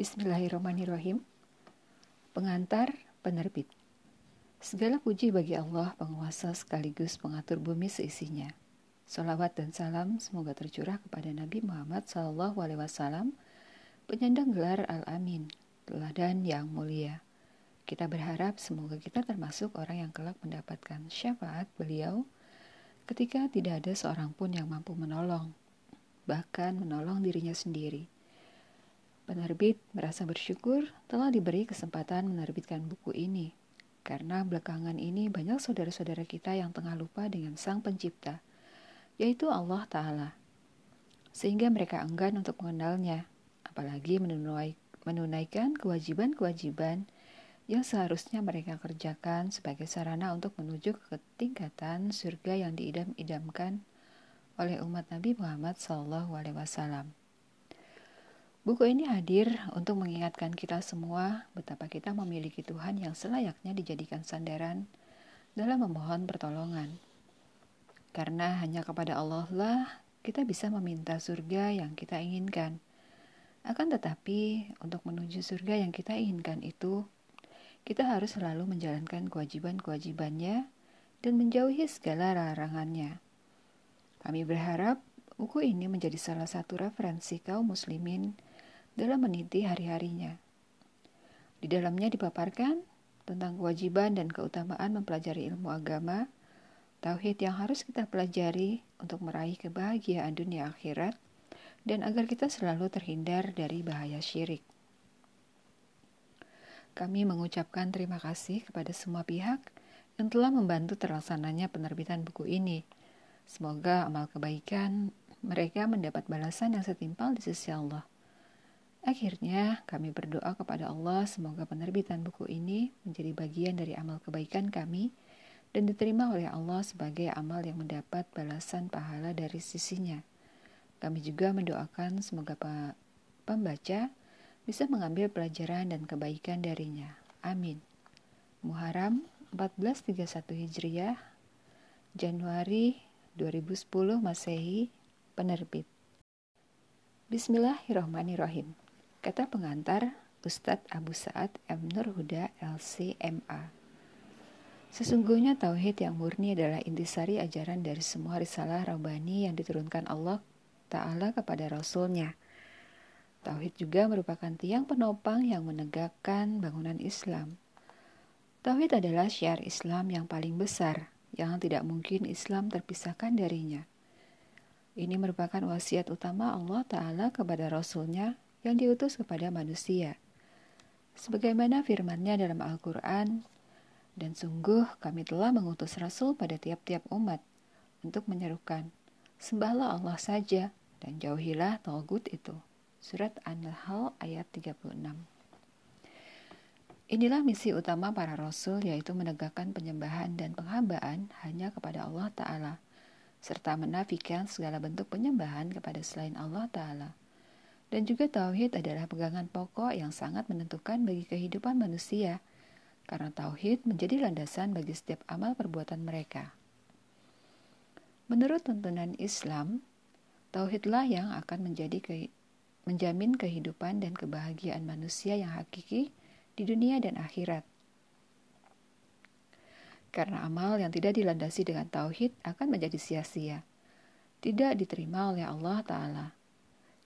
Bismillahirrahmanirrahim. Pengantar penerbit. Segala puji bagi Allah, penguasa sekaligus pengatur bumi seisinya. Salawat dan salam semoga tercurah kepada Nabi Muhammad SAW, penyandang gelar Al-Amin, teladan yang mulia. Kita berharap semoga kita termasuk orang yang kelak mendapatkan syafaat beliau ketika tidak ada seorang pun yang mampu menolong, bahkan menolong dirinya sendiri. Penerbit merasa bersyukur telah diberi kesempatan menerbitkan buku ini karena belakangan ini banyak saudara-saudara kita yang tengah lupa dengan Sang Pencipta, yaitu Allah Ta'ala. Sehingga mereka enggan untuk mengenalnya, apalagi menunaikan kewajiban-kewajiban yang seharusnya mereka kerjakan sebagai sarana untuk menuju ke tingkatan surga yang diidam-idamkan oleh umat Nabi Muhammad SAW. Buku ini hadir untuk mengingatkan kita semua betapa kita memiliki Tuhan yang selayaknya dijadikan sandaran dalam memohon pertolongan. Karena hanya kepada Allah lah kita bisa meminta surga yang kita inginkan. Akan tetapi, untuk menuju surga yang kita inginkan itu, kita harus selalu menjalankan kewajiban-kewajibannya dan menjauhi segala larangannya. Kami berharap buku ini menjadi salah satu referensi kaum muslimin dalam meniti hari-harinya. Di dalamnya dipaparkan tentang kewajiban dan keutamaan mempelajari ilmu agama, tauhid yang harus kita pelajari untuk meraih kebahagiaan dunia akhirat, dan agar kita selalu terhindar dari bahaya syirik. Kami mengucapkan terima kasih kepada semua pihak yang telah membantu terlaksananya penerbitan buku ini. Semoga amal kebaikan mereka mendapat balasan yang setimpal di sisi Allah. Akhirnya, kami berdoa kepada Allah semoga penerbitan buku ini menjadi bagian dari amal kebaikan kami dan diterima oleh Allah sebagai amal yang mendapat balasan pahala dari sisinya. Kami juga mendoakan semoga pembaca bisa mengambil pelajaran dan kebaikan darinya. Amin. Muharram 1431 Hijriah, Januari 2010 Masehi, penerbit. Bismillahirrahmanirrahim. Kata pengantar Ustadz Abu Sa'ad M. Nurhuda LCMA. Sesungguhnya tauhid yang murni adalah intisari ajaran dari semua risalah Rabbani yang diturunkan Allah Ta'ala kepada Rasulnya. Tauhid juga merupakan tiang penopang yang menegakkan bangunan Islam. Tauhid adalah syiar Islam yang paling besar, yang tidak mungkin Islam terpisahkan darinya. Ini merupakan wasiat utama Allah Ta'ala kepada Rasulnya yang diutus kepada manusia. Sebagaimana firman-Nya dalam Al-Quran, dan sungguh kami telah mengutus Rasul pada tiap-tiap umat untuk menyerukan, sembahlah Allah saja dan jauhilah Taugut itu. Surat An-Nahl ayat 36 Inilah misi utama para Rasul yaitu menegakkan penyembahan dan penghambaan hanya kepada Allah Ta'ala, serta menafikan segala bentuk penyembahan kepada selain Allah Ta'ala. Dan juga tauhid adalah pegangan pokok yang sangat menentukan bagi kehidupan manusia, karena tauhid menjadi landasan bagi setiap amal perbuatan mereka. Menurut tuntunan Islam, tauhidlah yang akan menjadi ke, menjamin kehidupan dan kebahagiaan manusia yang hakiki di dunia dan akhirat. Karena amal yang tidak dilandasi dengan tauhid akan menjadi sia-sia, tidak diterima oleh Allah Ta'ala.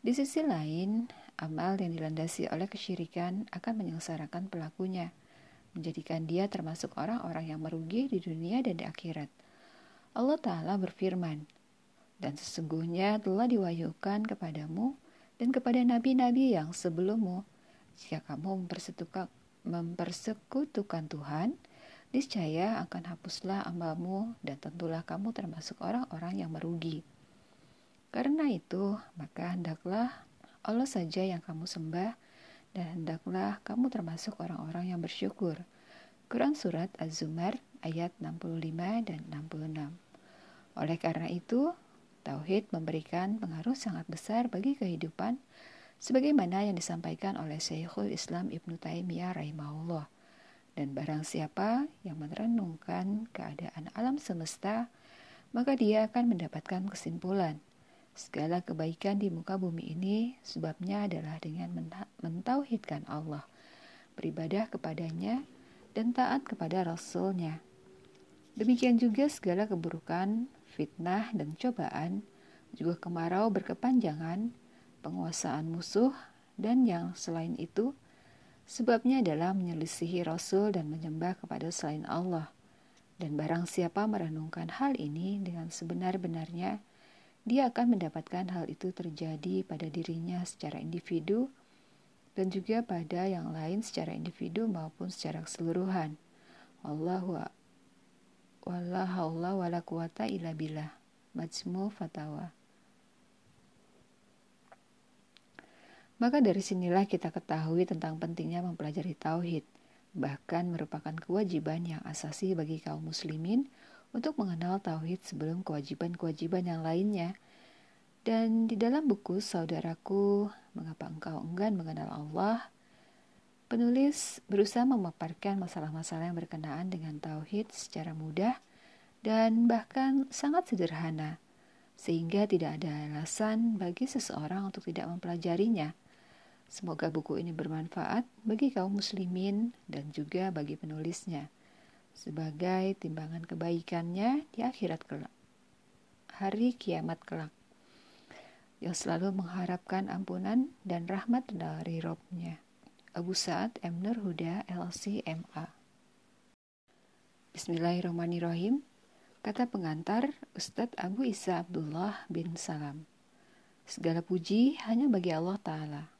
Di sisi lain, amal yang dilandasi oleh kesyirikan akan menyengsarakan pelakunya, menjadikan dia termasuk orang-orang yang merugi di dunia dan di akhirat. Allah Ta'ala berfirman, Dan sesungguhnya telah diwahyukan kepadamu dan kepada nabi-nabi yang sebelummu, jika kamu mempersekutukan Tuhan, niscaya akan hapuslah amalmu dan tentulah kamu termasuk orang-orang yang merugi. Karena itu, maka hendaklah Allah saja yang kamu sembah dan hendaklah kamu termasuk orang-orang yang bersyukur. Quran Surat Az-Zumar ayat 65 dan 66. Oleh karena itu, Tauhid memberikan pengaruh sangat besar bagi kehidupan sebagaimana yang disampaikan oleh Syekhul Islam Ibnu Taimiyah rahimahullah. Dan barang siapa yang merenungkan keadaan alam semesta, maka dia akan mendapatkan kesimpulan Segala kebaikan di muka bumi ini sebabnya adalah dengan mentauhidkan Allah, beribadah kepadanya, dan taat kepada Rasulnya. Demikian juga segala keburukan, fitnah, dan cobaan, juga kemarau berkepanjangan, penguasaan musuh, dan yang selain itu, sebabnya adalah menyelisihi Rasul dan menyembah kepada selain Allah. Dan barang siapa merenungkan hal ini dengan sebenar-benarnya, dia akan mendapatkan hal itu terjadi pada dirinya secara individu dan juga pada yang lain secara individu maupun secara keseluruhan. Wallahu wala haula wala quwata illa billah. Majmu Fatawa. Maka dari sinilah kita ketahui tentang pentingnya mempelajari tauhid, bahkan merupakan kewajiban yang asasi bagi kaum muslimin untuk mengenal tauhid sebelum kewajiban-kewajiban yang lainnya. Dan di dalam buku Saudaraku, Mengapa Engkau Enggan Mengenal Allah, penulis berusaha memaparkan masalah-masalah yang berkenaan dengan tauhid secara mudah dan bahkan sangat sederhana, sehingga tidak ada alasan bagi seseorang untuk tidak mempelajarinya. Semoga buku ini bermanfaat bagi kaum muslimin dan juga bagi penulisnya sebagai timbangan kebaikannya di akhirat kelak. Hari kiamat kelak. Yang selalu mengharapkan ampunan dan rahmat dari Robnya. Abu Sa'ad M. Nur Huda LC MA Bismillahirrahmanirrahim Kata pengantar Ustadz Abu Isa Abdullah bin Salam Segala puji hanya bagi Allah Ta'ala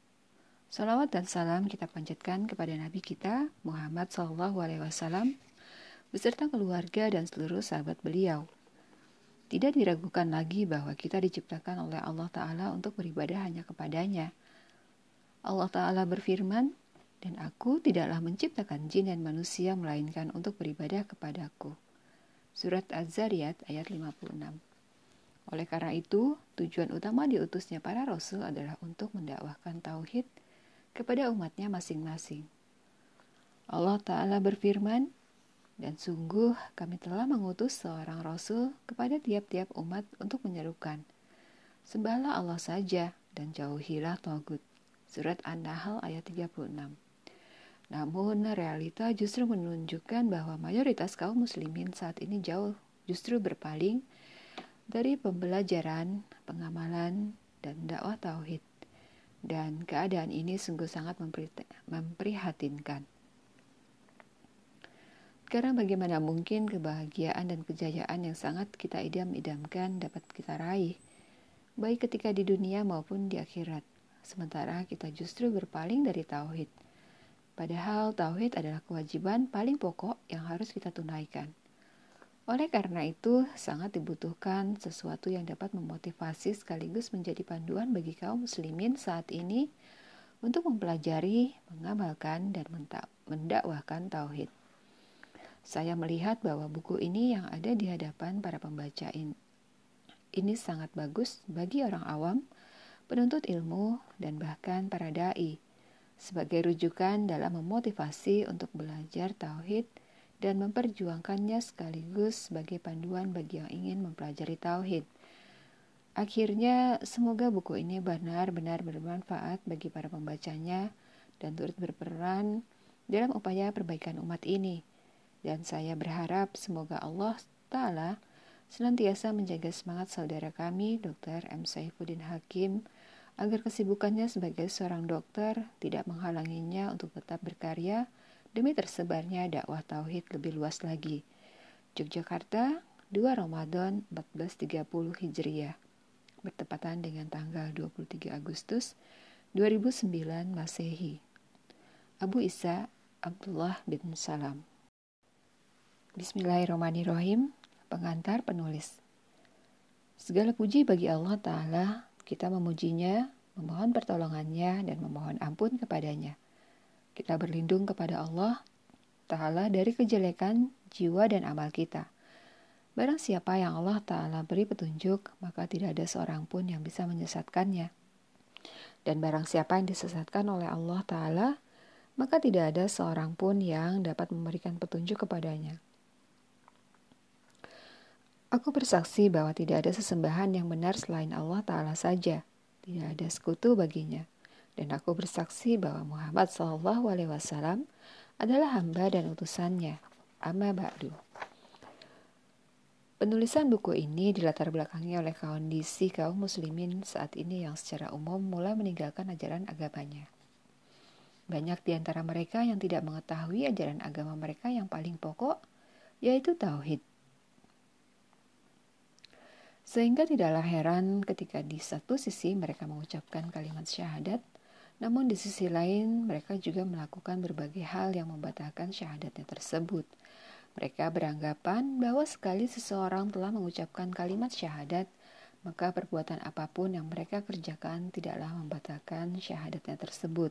Salawat dan salam kita panjatkan kepada Nabi kita Muhammad Wasallam beserta keluarga dan seluruh sahabat beliau. Tidak diragukan lagi bahwa kita diciptakan oleh Allah Ta'ala untuk beribadah hanya kepadanya. Allah Ta'ala berfirman, dan aku tidaklah menciptakan jin dan manusia melainkan untuk beribadah kepadaku. Surat Az-Zariyat ayat 56 Oleh karena itu, tujuan utama diutusnya para rasul adalah untuk mendakwahkan tauhid kepada umatnya masing-masing. Allah Ta'ala berfirman, dan sungguh kami telah mengutus seorang rasul kepada tiap-tiap umat untuk menyerukan. Sembahlah Allah saja dan jauhilah Togut. Surat An-Nahl ayat 36. Namun realita justru menunjukkan bahwa mayoritas kaum muslimin saat ini jauh justru berpaling dari pembelajaran, pengamalan, dan dakwah tauhid. Dan keadaan ini sungguh sangat memprihatinkan. Sekarang bagaimana mungkin kebahagiaan dan kejayaan yang sangat kita idam-idamkan dapat kita raih, baik ketika di dunia maupun di akhirat, sementara kita justru berpaling dari tauhid. Padahal tauhid adalah kewajiban paling pokok yang harus kita tunaikan. Oleh karena itu, sangat dibutuhkan sesuatu yang dapat memotivasi sekaligus menjadi panduan bagi kaum muslimin saat ini untuk mempelajari, mengamalkan, dan mendakwahkan tauhid. Saya melihat bahwa buku ini yang ada di hadapan para pembaca ini, sangat bagus bagi orang awam, penuntut ilmu, dan bahkan para dai sebagai rujukan dalam memotivasi untuk belajar tauhid dan memperjuangkannya sekaligus sebagai panduan bagi yang ingin mempelajari tauhid. Akhirnya, semoga buku ini benar-benar bermanfaat bagi para pembacanya dan turut berperan dalam upaya perbaikan umat ini dan saya berharap semoga Allah Ta'ala senantiasa menjaga semangat saudara kami, Dr. M. Saifuddin Hakim, agar kesibukannya sebagai seorang dokter tidak menghalanginya untuk tetap berkarya demi tersebarnya dakwah tauhid lebih luas lagi. Yogyakarta, 2 Ramadan 1430 Hijriah, bertepatan dengan tanggal 23 Agustus 2009 Masehi. Abu Isa Abdullah bin Salam Bismillahirrahmanirrahim. Pengantar penulis. Segala puji bagi Allah Ta'ala, kita memujinya, memohon pertolongannya, dan memohon ampun kepadanya. Kita berlindung kepada Allah Ta'ala dari kejelekan jiwa dan amal kita. Barang siapa yang Allah Ta'ala beri petunjuk, maka tidak ada seorang pun yang bisa menyesatkannya. Dan barang siapa yang disesatkan oleh Allah Ta'ala, maka tidak ada seorang pun yang dapat memberikan petunjuk kepadanya. Aku bersaksi bahwa tidak ada sesembahan yang benar selain Allah Ta'ala saja. Tidak ada sekutu baginya. Dan aku bersaksi bahwa Muhammad Wasallam adalah hamba dan utusannya. Amma ba'du. Penulisan buku ini dilatar belakangi oleh kondisi kaum muslimin saat ini yang secara umum mulai meninggalkan ajaran agamanya. Banyak di antara mereka yang tidak mengetahui ajaran agama mereka yang paling pokok, yaitu tauhid. Sehingga tidaklah heran ketika di satu sisi mereka mengucapkan kalimat syahadat, namun di sisi lain mereka juga melakukan berbagai hal yang membatalkan syahadatnya tersebut. Mereka beranggapan bahwa sekali seseorang telah mengucapkan kalimat syahadat, maka perbuatan apa pun yang mereka kerjakan tidaklah membatalkan syahadatnya tersebut.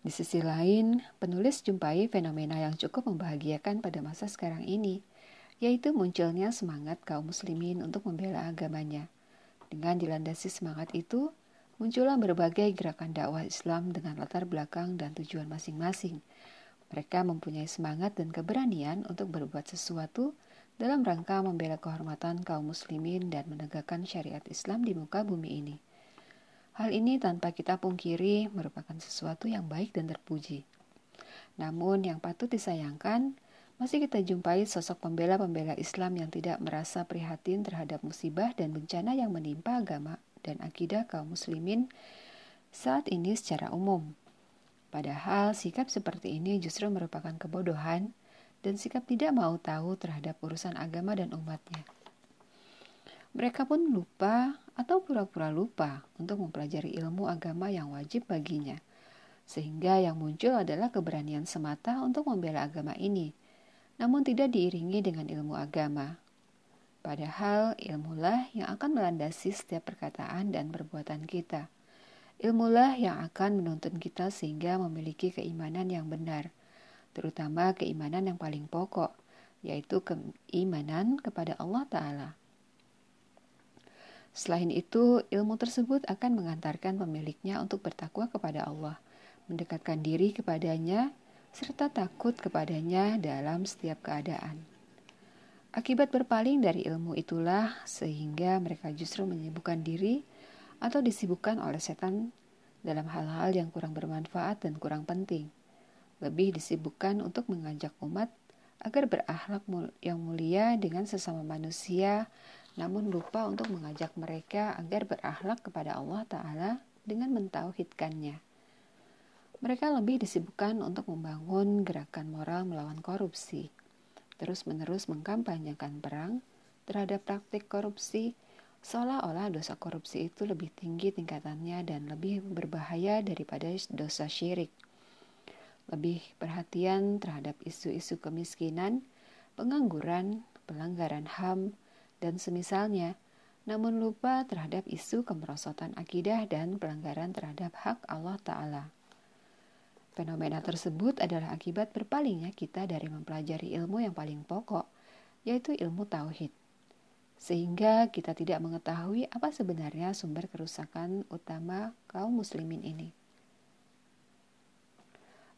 Di sisi lain, penulis jumpai fenomena yang cukup membahagiakan pada masa sekarang ini – yaitu munculnya semangat kaum muslimin untuk membela agamanya. Dengan dilandasi semangat itu, muncullah berbagai gerakan dakwah Islam dengan latar belakang dan tujuan masing-masing. Mereka mempunyai semangat dan keberanian untuk berbuat sesuatu dalam rangka membela kehormatan kaum muslimin dan menegakkan syariat Islam di muka bumi ini. Hal ini tanpa kita pungkiri merupakan sesuatu yang baik dan terpuji. Namun yang patut disayangkan, masih kita jumpai sosok pembela-pembela Islam yang tidak merasa prihatin terhadap musibah dan bencana yang menimpa agama dan akidah kaum muslimin saat ini secara umum. Padahal sikap seperti ini justru merupakan kebodohan dan sikap tidak mau tahu terhadap urusan agama dan umatnya. Mereka pun lupa atau pura-pura lupa untuk mempelajari ilmu agama yang wajib baginya. Sehingga yang muncul adalah keberanian semata untuk membela agama ini – namun tidak diiringi dengan ilmu agama. Padahal ilmulah yang akan melandasi setiap perkataan dan perbuatan kita. Ilmulah yang akan menuntun kita sehingga memiliki keimanan yang benar, terutama keimanan yang paling pokok, yaitu keimanan kepada Allah Ta'ala. Selain itu, ilmu tersebut akan mengantarkan pemiliknya untuk bertakwa kepada Allah, mendekatkan diri kepadanya, serta takut kepadanya dalam setiap keadaan. Akibat berpaling dari ilmu itulah sehingga mereka justru menyibukkan diri atau disibukkan oleh setan dalam hal-hal yang kurang bermanfaat dan kurang penting. Lebih disibukkan untuk mengajak umat agar berakhlak yang mulia dengan sesama manusia, namun lupa untuk mengajak mereka agar berakhlak kepada Allah Ta'ala dengan mentauhidkannya. Mereka lebih disibukkan untuk membangun gerakan moral melawan korupsi, terus-menerus mengkampanyekan perang terhadap praktik korupsi, seolah-olah dosa korupsi itu lebih tinggi tingkatannya dan lebih berbahaya daripada dosa syirik. Lebih perhatian terhadap isu-isu kemiskinan, pengangguran, pelanggaran HAM, dan semisalnya, namun lupa terhadap isu kemerosotan akidah dan pelanggaran terhadap hak Allah Ta'ala. Fenomena tersebut adalah akibat berpalingnya kita dari mempelajari ilmu yang paling pokok, yaitu ilmu tauhid. Sehingga kita tidak mengetahui apa sebenarnya sumber kerusakan utama kaum muslimin ini.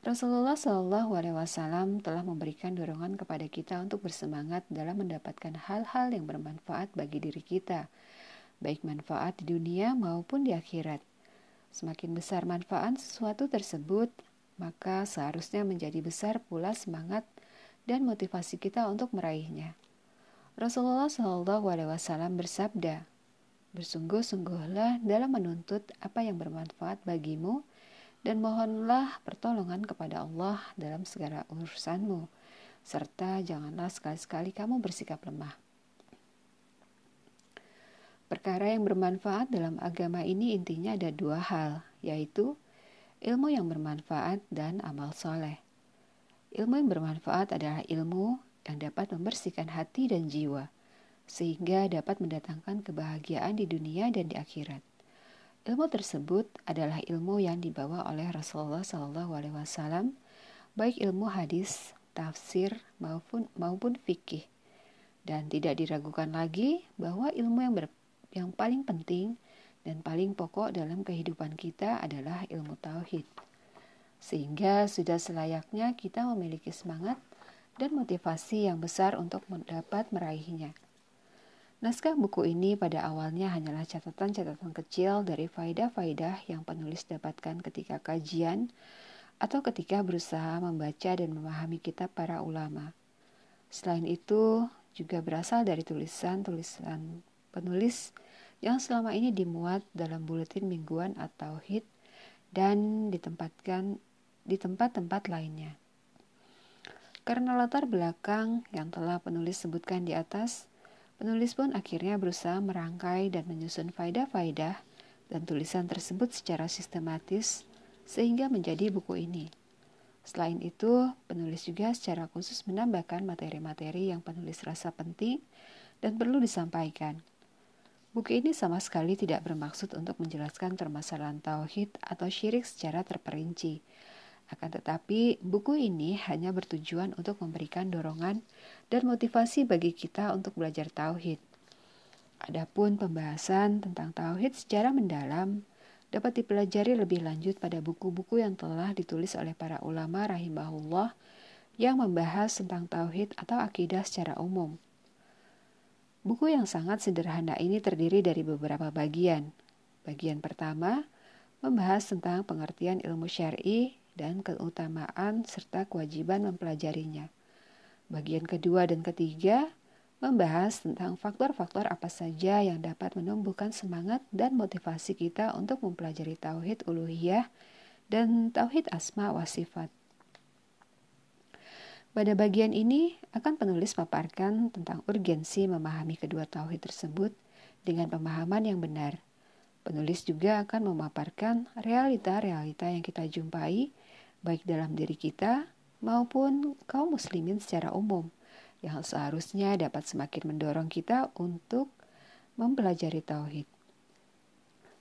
Rasulullah Shallallahu Alaihi Wasallam telah memberikan dorongan kepada kita untuk bersemangat dalam mendapatkan hal-hal yang bermanfaat bagi diri kita, baik manfaat di dunia maupun di akhirat. Semakin besar manfaat sesuatu tersebut, maka seharusnya menjadi besar pula semangat dan motivasi kita untuk meraihnya. Rasulullah Shallallahu Alaihi Wasallam bersabda, bersungguh-sungguhlah dalam menuntut apa yang bermanfaat bagimu dan mohonlah pertolongan kepada Allah dalam segala urusanmu, serta janganlah sekali-sekali kamu bersikap lemah. Perkara yang bermanfaat dalam agama ini intinya ada dua hal, yaitu ilmu yang bermanfaat, dan amal soleh. Ilmu yang bermanfaat adalah ilmu yang dapat membersihkan hati dan jiwa, sehingga dapat mendatangkan kebahagiaan di dunia dan di akhirat. Ilmu tersebut adalah ilmu yang dibawa oleh Rasulullah SAW, baik ilmu hadis, tafsir maupun maupun fikih, dan tidak diragukan lagi bahwa ilmu yang ber, yang paling penting dan paling pokok dalam kehidupan kita adalah ilmu tauhid. Sehingga sudah selayaknya kita memiliki semangat dan motivasi yang besar untuk mendapat meraihnya. Naskah buku ini pada awalnya hanyalah catatan-catatan kecil dari faidah-faidah yang penulis dapatkan ketika kajian atau ketika berusaha membaca dan memahami kitab para ulama. Selain itu, juga berasal dari tulisan-tulisan penulis yang selama ini dimuat dalam buletin mingguan atau hit dan ditempatkan di tempat-tempat lainnya. Karena latar belakang yang telah penulis sebutkan di atas, penulis pun akhirnya berusaha merangkai dan menyusun faidah-faidah dan tulisan tersebut secara sistematis sehingga menjadi buku ini. Selain itu, penulis juga secara khusus menambahkan materi-materi yang penulis rasa penting dan perlu disampaikan. Buku ini sama sekali tidak bermaksud untuk menjelaskan permasalahan tauhid atau syirik secara terperinci. Akan tetapi, buku ini hanya bertujuan untuk memberikan dorongan dan motivasi bagi kita untuk belajar tauhid. Adapun pembahasan tentang tauhid secara mendalam dapat dipelajari lebih lanjut pada buku-buku yang telah ditulis oleh para ulama rahimahullah yang membahas tentang tauhid atau akidah secara umum. Buku yang sangat sederhana ini terdiri dari beberapa bagian. Bagian pertama membahas tentang pengertian ilmu syar'i dan keutamaan serta kewajiban mempelajarinya. Bagian kedua dan ketiga membahas tentang faktor-faktor apa saja yang dapat menumbuhkan semangat dan motivasi kita untuk mempelajari tauhid uluhiyah dan tauhid asma wa sifat. Pada bagian ini akan penulis paparkan tentang urgensi memahami kedua tauhid tersebut dengan pemahaman yang benar. Penulis juga akan memaparkan realita-realita yang kita jumpai baik dalam diri kita maupun kaum muslimin secara umum yang seharusnya dapat semakin mendorong kita untuk mempelajari tauhid.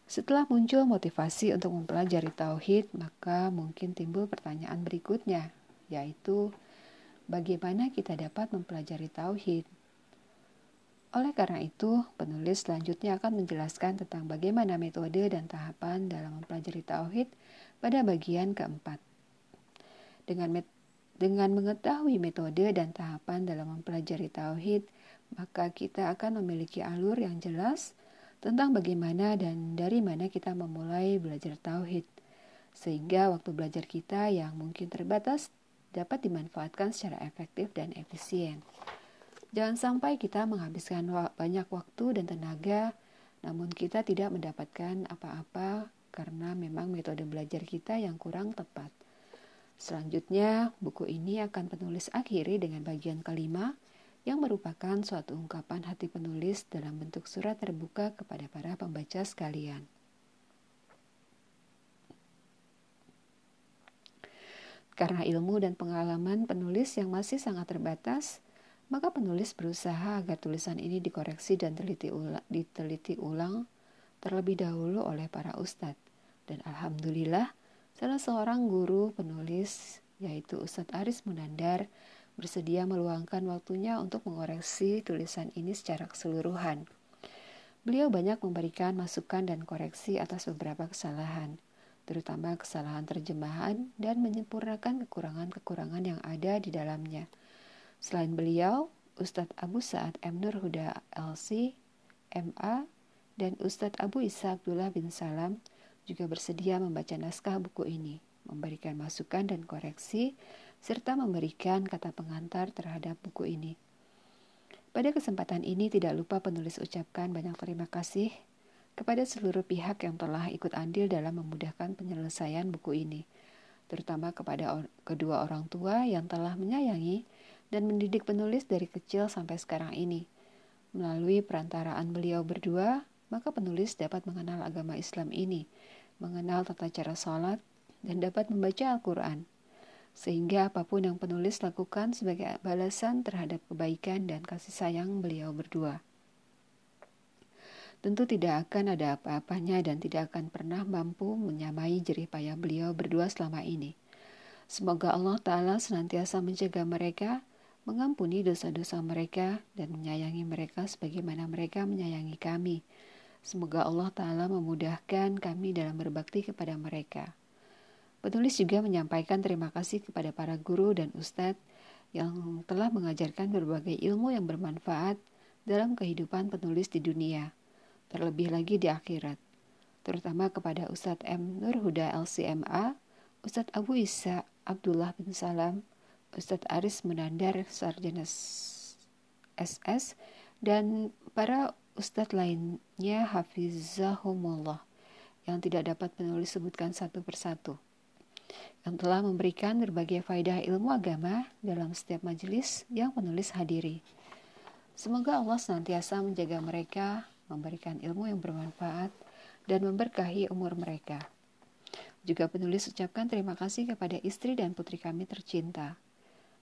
Setelah muncul motivasi untuk mempelajari tauhid, maka mungkin timbul pertanyaan berikutnya, yaitu bagaimana kita dapat mempelajari tauhid? Oleh karena itu, penulis selanjutnya akan menjelaskan tentang bagaimana metode dan tahapan dalam mempelajari tauhid pada bagian keempat. Dengan met dengan mengetahui metode dan tahapan dalam mempelajari tauhid, maka kita akan memiliki alur yang jelas tentang bagaimana dan dari mana kita memulai belajar tauhid. Sehingga waktu belajar kita yang mungkin terbatas dapat dimanfaatkan secara efektif dan efisien. Jangan sampai kita menghabiskan banyak waktu dan tenaga, namun kita tidak mendapatkan apa-apa karena memang metode belajar kita yang kurang tepat. Selanjutnya, buku ini akan penulis akhiri dengan bagian kelima yang merupakan suatu ungkapan hati penulis dalam bentuk surat terbuka kepada para pembaca sekalian. Karena ilmu dan pengalaman penulis yang masih sangat terbatas, maka penulis berusaha agar tulisan ini dikoreksi dan diteliti ulang, diteliti ulang terlebih dahulu oleh para ustadz. Dan alhamdulillah, Salah seorang guru penulis, yaitu Ustadz Aris Munandar, bersedia meluangkan waktunya untuk mengoreksi tulisan ini secara keseluruhan. Beliau banyak memberikan masukan dan koreksi atas beberapa kesalahan, terutama kesalahan terjemahan dan menyempurnakan kekurangan-kekurangan yang ada di dalamnya. Selain beliau, Ustadz Abu Sa'ad M. Nur Huda LC, MA, dan Ustadz Abu Isa Abdullah bin Salam juga bersedia membaca naskah buku ini, memberikan masukan dan koreksi, serta memberikan kata pengantar terhadap buku ini. Pada kesempatan ini tidak lupa penulis ucapkan banyak terima kasih kepada seluruh pihak yang telah ikut andil dalam memudahkan penyelesaian buku ini, terutama kepada or kedua orang tua yang telah menyayangi dan mendidik penulis dari kecil sampai sekarang ini. Melalui perantaraan beliau berdua, maka penulis dapat mengenal agama Islam ini mengenal tata cara sholat, dan dapat membaca Al-Quran. Sehingga apa pun yang penulis lakukan sebagai balasan terhadap kebaikan dan kasih sayang beliau berdua. Tentu tidak akan ada apa-apanya dan tidak akan pernah mampu menyamai jerih payah beliau berdua selama ini. Semoga Allah Ta'ala senantiasa menjaga mereka, mengampuni dosa-dosa mereka, dan menyayangi mereka sebagaimana mereka menyayangi kami Semoga Allah Ta'ala memudahkan kami dalam berbakti kepada mereka. Penulis juga menyampaikan terima kasih kepada para guru dan ustadz yang telah mengajarkan berbagai ilmu yang bermanfaat dalam kehidupan penulis di dunia, terlebih lagi di akhirat, terutama kepada Ustadz M. Nur Huda LCMA, Ustadz Abu Isa Abdullah bin Salam, Ustadz Aris Menandar Sarjana SS, dan para ustadz lainnya hafizahumullah yang tidak dapat penulis sebutkan satu persatu yang telah memberikan berbagai faidah ilmu agama dalam setiap majelis yang penulis hadiri. Semoga Allah senantiasa menjaga mereka, memberikan ilmu yang bermanfaat, dan memberkahi umur mereka. Juga penulis ucapkan terima kasih kepada istri dan putri kami tercinta,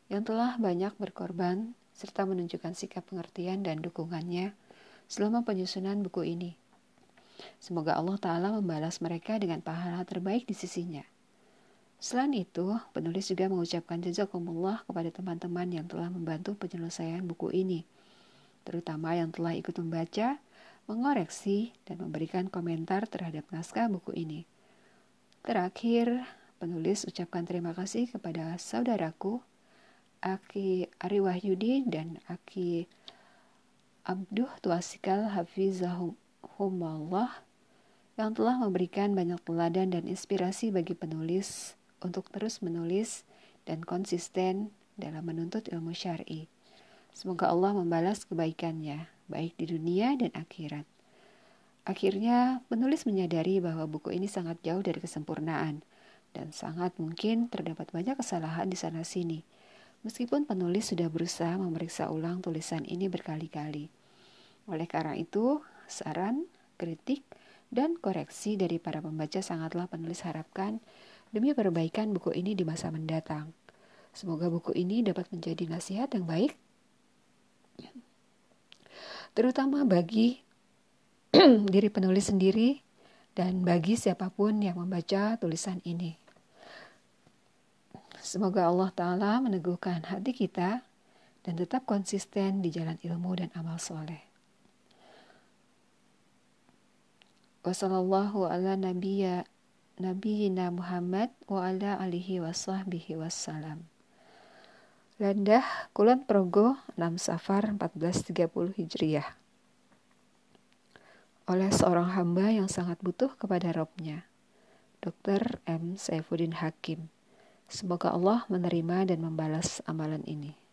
yang telah banyak berkorban serta menunjukkan sikap pengertian dan dukungannya selama penyusunan buku ini. Semoga Allah Ta'ala membalas mereka dengan pahala terbaik di sisinya. Selain itu, penulis juga mengucapkan jazakumullah kepada teman-teman yang telah membantu penyelesaian buku ini, terutama yang telah ikut membaca, mengoreksi, dan memberikan komentar terhadap naskah buku ini. Terakhir, penulis ucapkan terima kasih kepada saudaraku, Aki Ari Wahyudi dan Aki Abduh Tuasikal Hafizahumallah yang telah memberikan banyak teladan dan inspirasi bagi penulis untuk terus menulis dan konsisten dalam menuntut ilmu syar'i. Semoga Allah membalas kebaikannya, baik di dunia dan akhirat. Akhirnya, penulis menyadari bahwa buku ini sangat jauh dari kesempurnaan dan sangat mungkin terdapat banyak kesalahan di sana-sini. Meskipun penulis sudah berusaha memeriksa ulang tulisan ini berkali-kali. Oleh karena itu, saran, kritik, dan koreksi dari para pembaca sangatlah penulis harapkan demi perbaikan buku ini di masa mendatang. Semoga buku ini dapat menjadi nasihat yang baik, terutama bagi diri penulis sendiri dan bagi siapa pun yang membaca tulisan ini. Semoga Allah Ta'ala meneguhkan hati kita dan tetap konsisten di jalan ilmu dan amal soleh. Wassalamualaikum warahmatullahi Nabiina Muhammad wa ala alihi wa sahbihi wassalam. Landah Kulon Progo 6 Safar 1430 Hijriah oleh seorang hamba yang sangat butuh kepada Robnya, Dr. M. Saifuddin Hakim. Semoga Allah menerima dan membalas amalan ini.